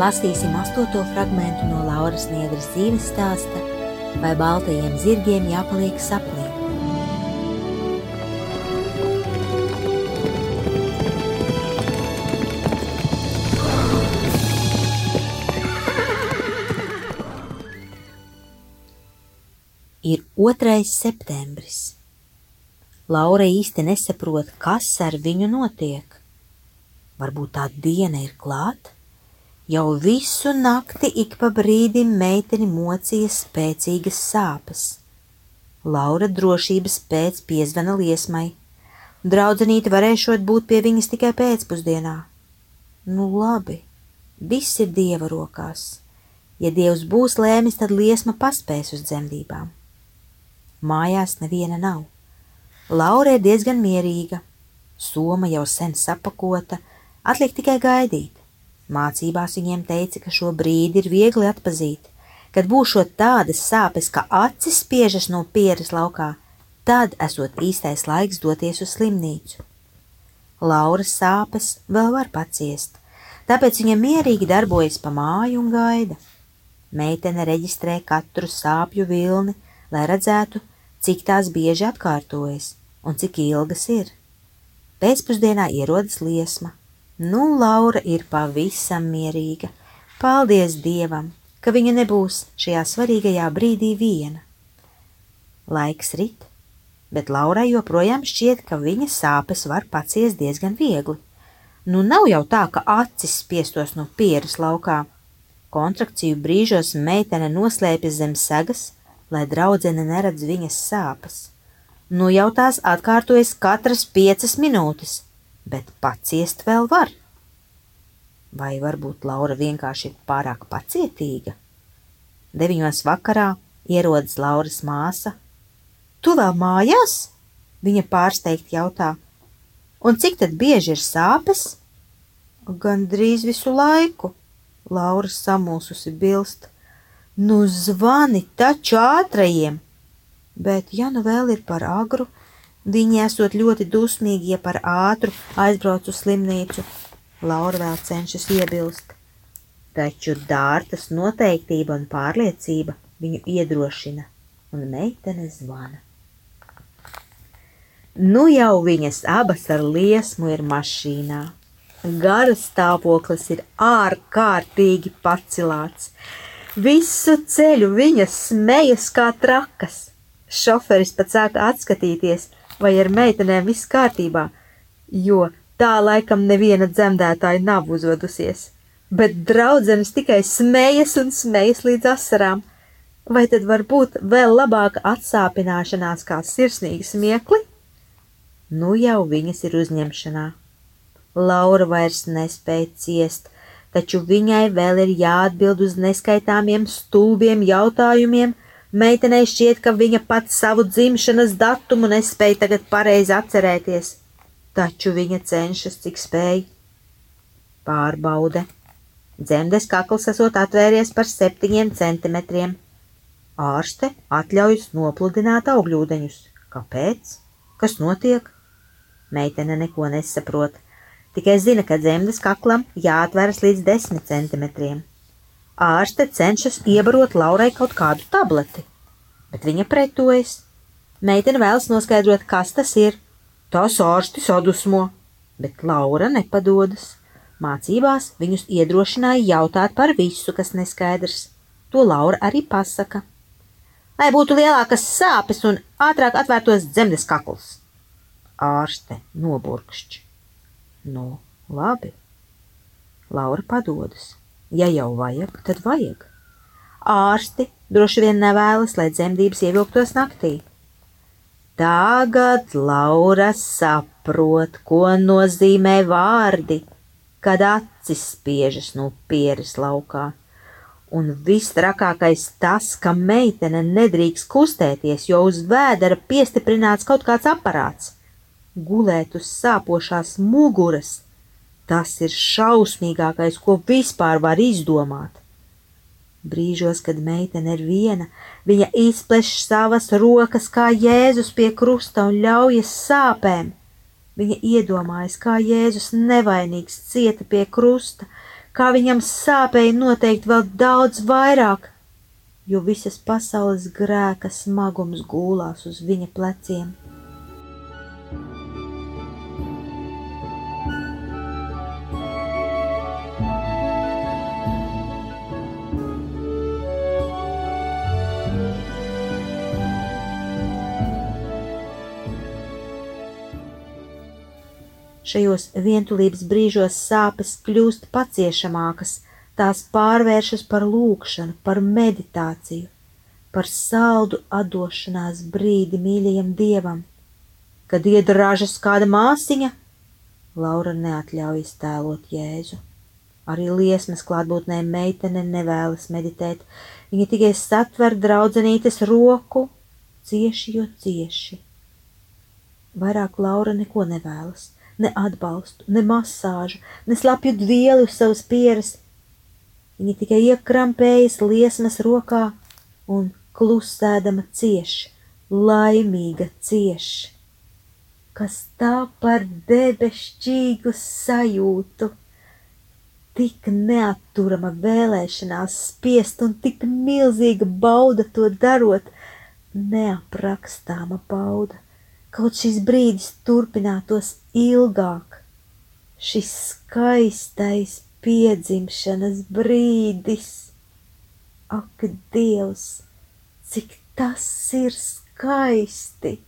Lasīsim astoto fragment no Lauras Niedras dzīves stāsta, vai baltajiem zirgiem jāpaliek sapnī. Ir 2. septembris. Laura īsti nesaprot, kas ar viņu notiek. Varbūt tā diena ir klāta? Jau visu nakti ik pa brīdim meiteni mocīja spēcīgas sāpes. Laura drošības pēc piezvana liesmai. Draudzenīte varēšot būt pie viņas tikai pēcpusdienā. Nu labi, viss ir Dieva rokās. Ja Dievs būs lēmis, tad liesma paspēs uz dzemdībām. Mājās neviena nav. Laura ir diezgan mierīga, soma jau sen sapakota, atliek tikai gaidīt. Mācībās viņiem teica, ka šo brīdi ir viegli atpazīt, kad būšot tādas sāpes, ka acis spiežas no pieres laukā, tad esot īstais laiks doties uz slimnīcu. Laura sāpes vēl var paciest, tāpēc viņa mierīgi darbojas pa māju un gaida. Meitene reģistrē katru sāpju vilni, lai redzētu, cik tās bieži atkārtojas un cik ilgas ir. Pēcpusdienā ierodas liesma, Nu, Laura ir pavisam mierīga. Paldies Dievam, ka viņa nebūs šajā svarīgajā brīdī viena. Laiks rit, bet Laurai joprojām šķiet, ka viņa sāpes var paciest diezgan viegli. Nu, nav jau tā, ka acis spiestos no pieres laukā. Kontrakciju brīžos meitene noslēpjas zem segas, lai draudzene neredz viņas sāpes. Nu, jau tās atkārtojas katras piecas minūtes bet paciest vēl var. Vai varbūt Laura vienkārši ir pārāk pacietīga? Deviņos vakarā ierodas Lauras māsa. Tu vēl mājās? Viņa pārsteigti jautā. Un cik tad bieži ir sāpes? Gan drīz visu laiku, Laura samulsusi bilst. Nu zvani taču ātrajiem! Bet, ja nu vēl ir par agru, Viņi esot ļoti dusmīgi, ja par ātru aizbrauc uz slimnīcu. Laura vēl cenšas iebilst, taču dārtas noteiktība un pārliecība viņu iedrošina, un meitene zvana. Nu jau viņas abas ar liesmu ir mašīnā. Garas stāvoklis ir ārkārtīgi pacilāts. Visu ceļu viņas smejas kā trakas. Šoferis pat sāka atskatīties – vai ar meitenēm viss kārtībā, jo tā laikam neviena dzemdētāja nav uzvedusies, bet draudzenes tikai smējas un smējas līdz asarām. Vai tad var būt vēl labāka atsāpināšanās kā sirsnīgi smiekli? Nu jau viņas ir uzņemšanā. Laura vairs nespēja ciest, taču viņai vēl ir jāatbild uz neskaitāmiem stulbiem jautājumiem, Meitenei šķiet, ka viņa pats savu dzimšanas datumu nespēja tagad pareizi atcerēties, taču viņa cenšas, cik spēj. Pārbaude. Dzemdes kakls esot atvēries par septiņiem centimetriem. Ārste atļaujas nopludināt augļūdeņus. Kāpēc? Kas notiek? Meitene neko nesaprot, tikai zina, ka dzemdes kaklam jāatveras līdz desmit centimetriem. Ārste cenšas iebarot Laurai kaut kādu tableti, bet viņa pretojas. Meitene vēlas noskaidrot, kas tas ir. Tas ārsti sadusmo, bet Laura nepadodas. Mācībās viņus iedrošināja jautāt par visu, kas neskaidrs. To Laura arī pasaka. Lai būtu lielākas sāpes un ātrāk atvērtos dzemdes kakls. Ārste noburkšķi. Nu, labi. Laura padodas. Ja jau vajag, tad vajag. Ārsti droši vien nevēlas, lai dzemdības ievilktos naktī. Tagad Laura saprot, ko nozīmē vārdi, kad acis spiežas no pieres laukā. Un viss trakākais tas, ka meitene nedrīkst kustēties, jo uz vēdera piestiprināts kaut kāds aparāts. Gulēt uz sāpošās muguras Tas ir šausmīgākais, ko vispār var izdomāt. Brīžos, kad meitene ir viena, viņa izpleš savas rokas kā Jēzus pie krusta un ļaujas sāpēm. Viņa iedomājas, kā Jēzus nevainīgs cieta pie krusta, kā viņam sāpēja noteikti vēl daudz vairāk, jo visas pasaules grēka smagums gūlās uz viņa pleciem. Šajos vientulības brīžos sāpes kļūst paciešamākas, tās pārvēršas par lūkšanu, par meditāciju, par saldu atdošanās brīdi mīļajam dievam. Kad iedražas kāda māsiņa, Laura neatļaujas tēlot Jēzu. Arī liesmas klātbūtnē meitene nevēlas meditēt, viņa tikai satver draudzenītes roku, cieši jo cieši. Vairāk Laura neko nevēlas ne atbalstu, ne masāžu, ne slapju vielu uz savas pieres. Viņa tikai iekrampējas liesmas rokā un klusēdama cieš, laimīga cieš. Kas tā par debešķīgu sajūtu, tik neatturama vēlēšanās spiest un tik milzīga bauda to darot, neaprakstāma bauda kaut šis brīdis turpinātos ilgāk, šis skaistais piedzimšanas brīdis. Ak, Dievs, cik tas ir skaisti!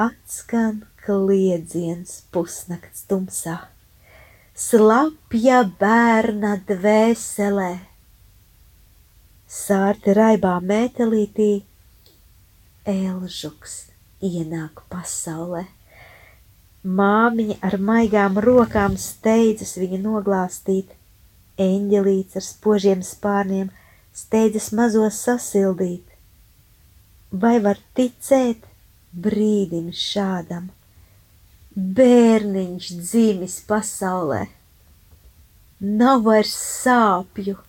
Atskan kliedziens pusnakts tumsā, slapja bērna dvēselē. Sārti raibā mētelītī Elžuks ienāk pasaulē. Māmiņa ar maigām rokām steidzas viņu noglāstīt, eņģelīts ar spožiem spārniem steidzas mazos sasildīt. Vai var ticēt brīdim šādam? Bērniņš dzimis pasaulē, nav vairs sāpju,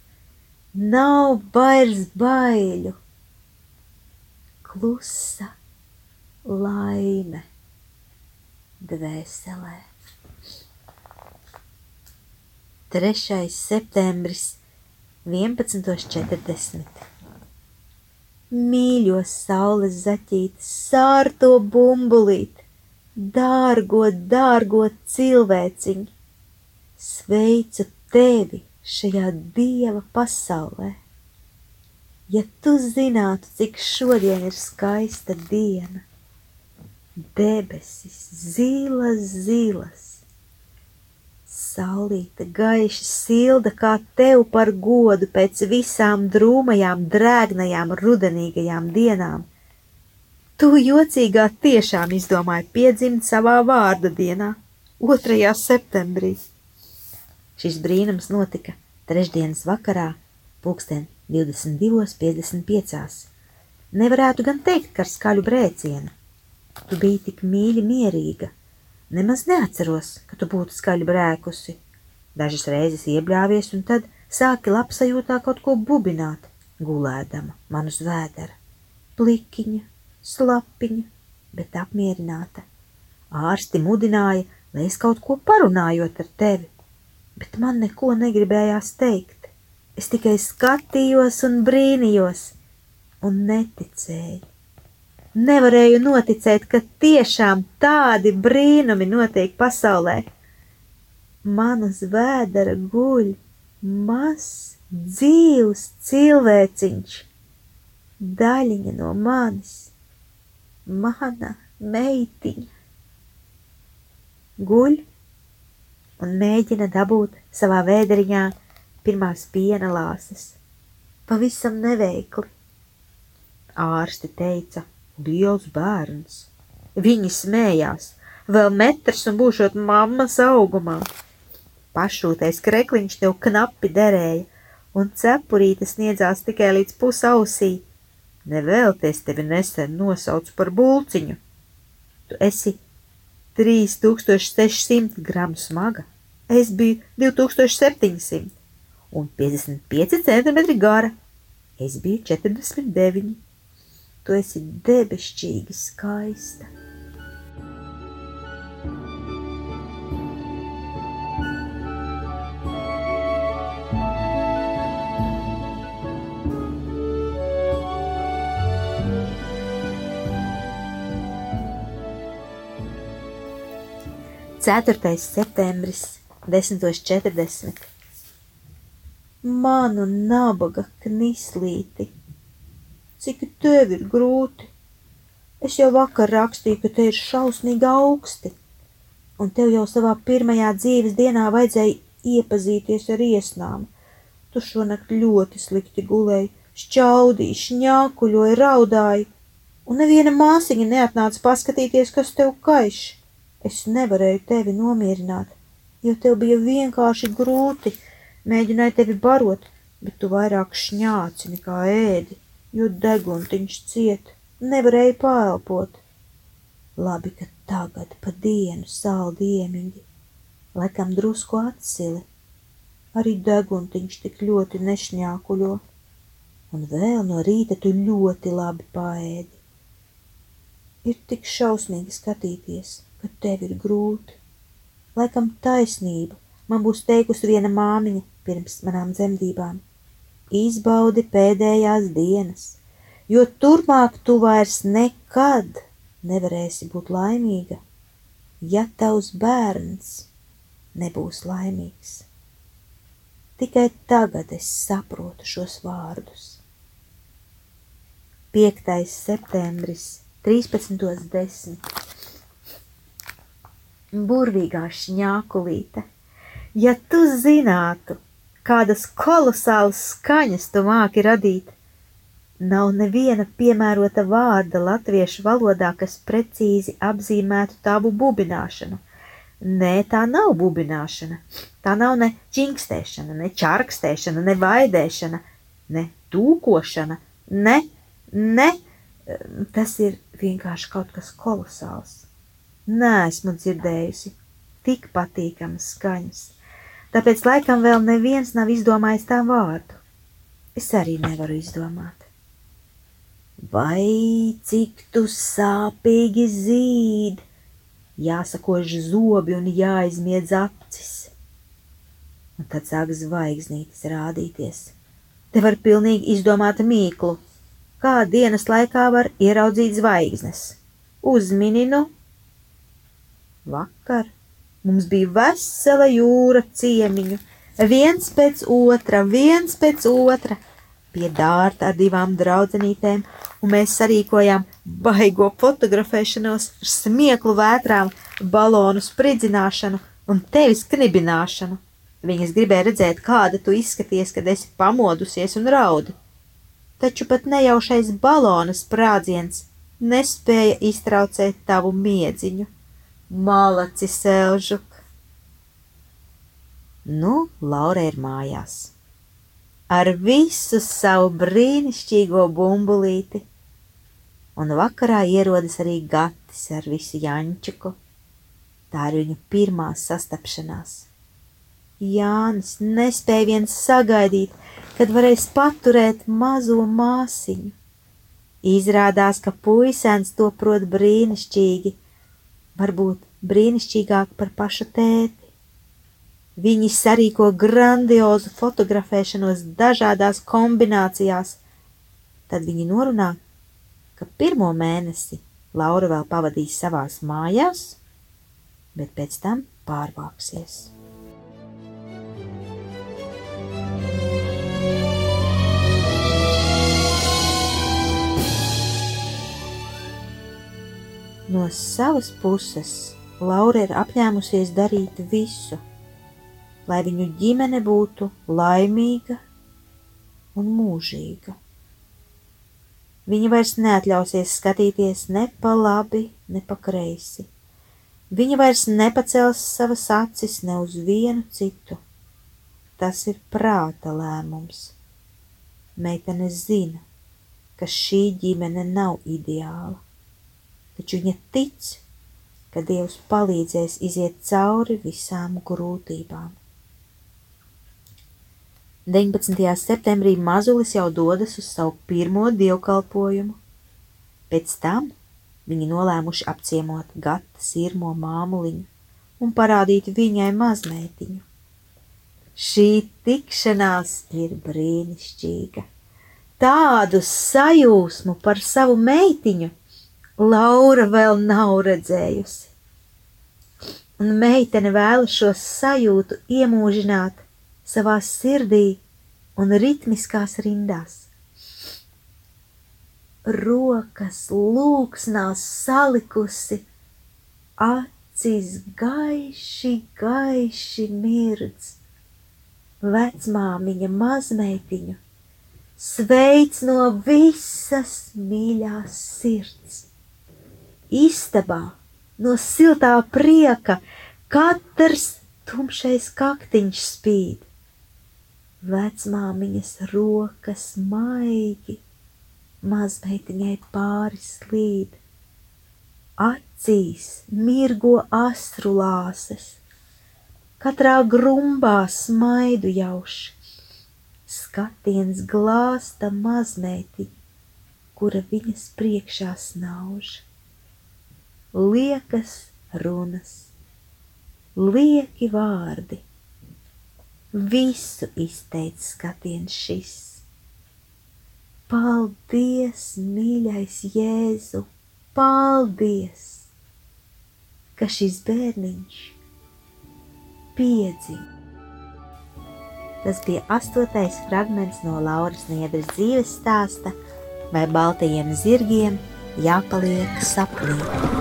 nav vairs baiļu klusa laime dvēselē. 3. septembris 11.40. Mīļo saules zaķīt, sārto bumbulīt, dārgo, dārgo cilvēciņu, sveicu tevi šajā dieva pasaulē. Ja tu zinātu, cik šodien ir skaista diena, debesis, zilas, zilas, saulīta gaiša silda kā tev par godu pēc visām drūmajām, drēgnajām, rudenīgajām dienām. Tu jocīgā tiešām izdomāji piedzimt savā vārda dienā, 2. septembrī. Šis brīnums notika trešdienas vakarā, pulksten 22.55. Nevarētu gan teikt, ka ar skaļu brēcienu. Tu biji tik mīļi mierīga. Nemaz neatceros, ka tu būtu skaļi brēkusi. Dažas reizes iebļāvies un tad sāki labsajūtā kaut ko bubināt, gulēdama man uz vēdera. Plikiņa, slapiņa, bet apmierināta. Ārsti mudināja, lai es kaut ko parunājot ar tevi, bet man neko negribējās teikt. Es tikai skatījos un brīnījos, un neticēju. Nevarēju noticēt, ka tiešām tādi brīnumi notiek pasaulē. man uz vēdera guļ mazs, dzīvs cilvēciņš, daļiņa no manis, mana meitiņa. Guļ un mēģina dabūt savā vēderiņā pirmās piena lāses. Pavisam neveikli. Ārsti teica, liels bērns. Viņi smējās, vēl metrs un būšot mammas augumā. Pašūtais krekliņš tev knapi derēja, un cepurīte sniedzās tikai līdz pusausī. Nevēlties tevi nesen nosauc par bulciņu. Tu esi 3600 gramu smaga, es biju 2700 un 55 centimetri gara, es biju 49. Tu esi debesšķīgi skaista. Ceturtais septembris, 10.40. Manu nabaga knislīti, cik tev ir grūti. Es jau vakar rakstīju, ka te ir šausmīgi augsti, un tev jau savā pirmajā dzīves dienā vajadzēja iepazīties ar iesnām. Tu šonakt ļoti slikti gulēji, šķaudīji, šņākuļoji, raudāji, un neviena māsiņa neatnāca paskatīties, kas tev kaiš. Es nevarēju tevi nomierināt, jo tev bija vienkārši grūti. Mēģināju tevi barot, bet tu vairāk šņāci nekā ēdi, jo deguntiņš ciet, nevarēja pāelpot. Labi, ka tagad pa dienu saldi iemiņi, laikam drusku atsili. Arī deguntiņš tik ļoti nešņākuļo, un vēl no rīta tu ļoti labi paēdi. Ir tik šausmīgi skatīties ka tev ir grūti. Laikam taisnību man būs teikusi viena māmiņa pirms manām dzemdībām. Izbaudi pēdējās dienas, jo turpmāk tu vairs nekad nevarēsi būt laimīga, ja tavs bērns nebūs laimīgs. Tikai tagad es saprotu šos vārdus. 5. septembris, 13.10 burvīgā šņākulīte. Ja tu zinātu, kādas kolosālas skaņas tu māki radīt, nav neviena piemērota vārda latviešu valodā, kas precīzi apzīmētu tavu bubināšanu. Nē, tā nav bubināšana. Tā nav ne čingstēšana, ne čārkstēšana, ne vaidēšana, ne tūkošana, ne, ne. Tas ir vienkārši kaut kas kolosāls. Nēsmu dzirdējusi tik patīkamas skaņas, tāpēc laikam vēl neviens nav izdomājis tā vārdu. Es arī nevaru izdomāt. Vai cik tu sāpīgi zīd, jāsakož zobi un jāizmiedz acis. Un tad sāk zvaigznītes rādīties. Te var pilnīgi izdomāt mīklu, kā dienas laikā var ieraudzīt zvaigznes. Uzmini nu! Vakar mums bija vesela jūra ciemiņu, viens pēc otra, viens pēc otra, pie dārta ar divām draudzenītēm, un mēs sarīkojām baigo fotografēšanos ar smieklu vētrām, balonu spridzināšanu un tevis knibināšanu. Viņas gribēja redzēt, kāda tu izskaties, kad esi pamodusies un raudi. Taču pat nejaušais balona sprādziens nespēja iztraucēt tavu miedziņu. Malaci Selžuk. Nu, Laura ir mājās. Ar visu savu brīnišķīgo bumbulīti, un vakarā ierodas arī Gatis ar visu Jančuku. Tā ir viņu pirmā sastapšanās. Jānis nespēja viens sagaidīt, kad varēs paturēt mazo māsiņu. Izrādās, ka puisēns to prot brīnišķīgi, varbūt brīnišķīgāk par pašu tēti. Viņi sarīko grandiozu fotografēšanos dažādās kombinācijās. Tad viņi norunā, ka pirmo mēnesi Laura vēl pavadīs savās mājās, bet pēc tam pārvāksies. No savas puses Laura ir apņēmusies darīt visu, lai viņu ģimene būtu laimīga un mūžīga. Viņa vairs neatļausies skatīties ne pa labi, ne pa kreisi. Viņa vairs nepacels savas acis ne uz vienu citu. Tas ir prāta lēmums. Meitene zina, ka šī ģimene nav ideāla, taču viņa tic, ka Dievs palīdzēs iziet cauri visām grūtībām. 19. septembrī mazulis jau dodas uz savu pirmo dievkalpojumu. Pēc tam viņi nolēmuši apciemot gata sirmo māmuliņu un parādīt viņai mazmeitiņu. Šī tikšanās ir brīnišķīga. Tādu sajūsmu par savu meitiņu Laura vēl nav redzējusi. Un meitene vēlas šo sajūtu iemūžināt savā sirdī un ritmiskās rindās. Rokas lūksnās salikusi, acis gaiši, gaiši mirdz. Vecmāmiņa mazmeitiņu sveic no visas mīļās sirds istabā no siltā prieka katrs tumšais kaktiņš spīd. Vecmāmiņas rokas maigi mazmeitiņai pāri slīd, acīs mirgo astrulāses, katrā grumbā smaidu jauš, skatiens glāsta mazmeitiņu, kura viņas priekšā snauž liekas runas, lieki vārdi. Visu izteica skatiens šis. Paldies, mīļais Jēzu, paldies, ka šis bērniņš piedzima. Tas bija astotais fragments no Lauras Niedras dzīves stāsta, vai baltajiem zirgiem jāpaliek saplīt.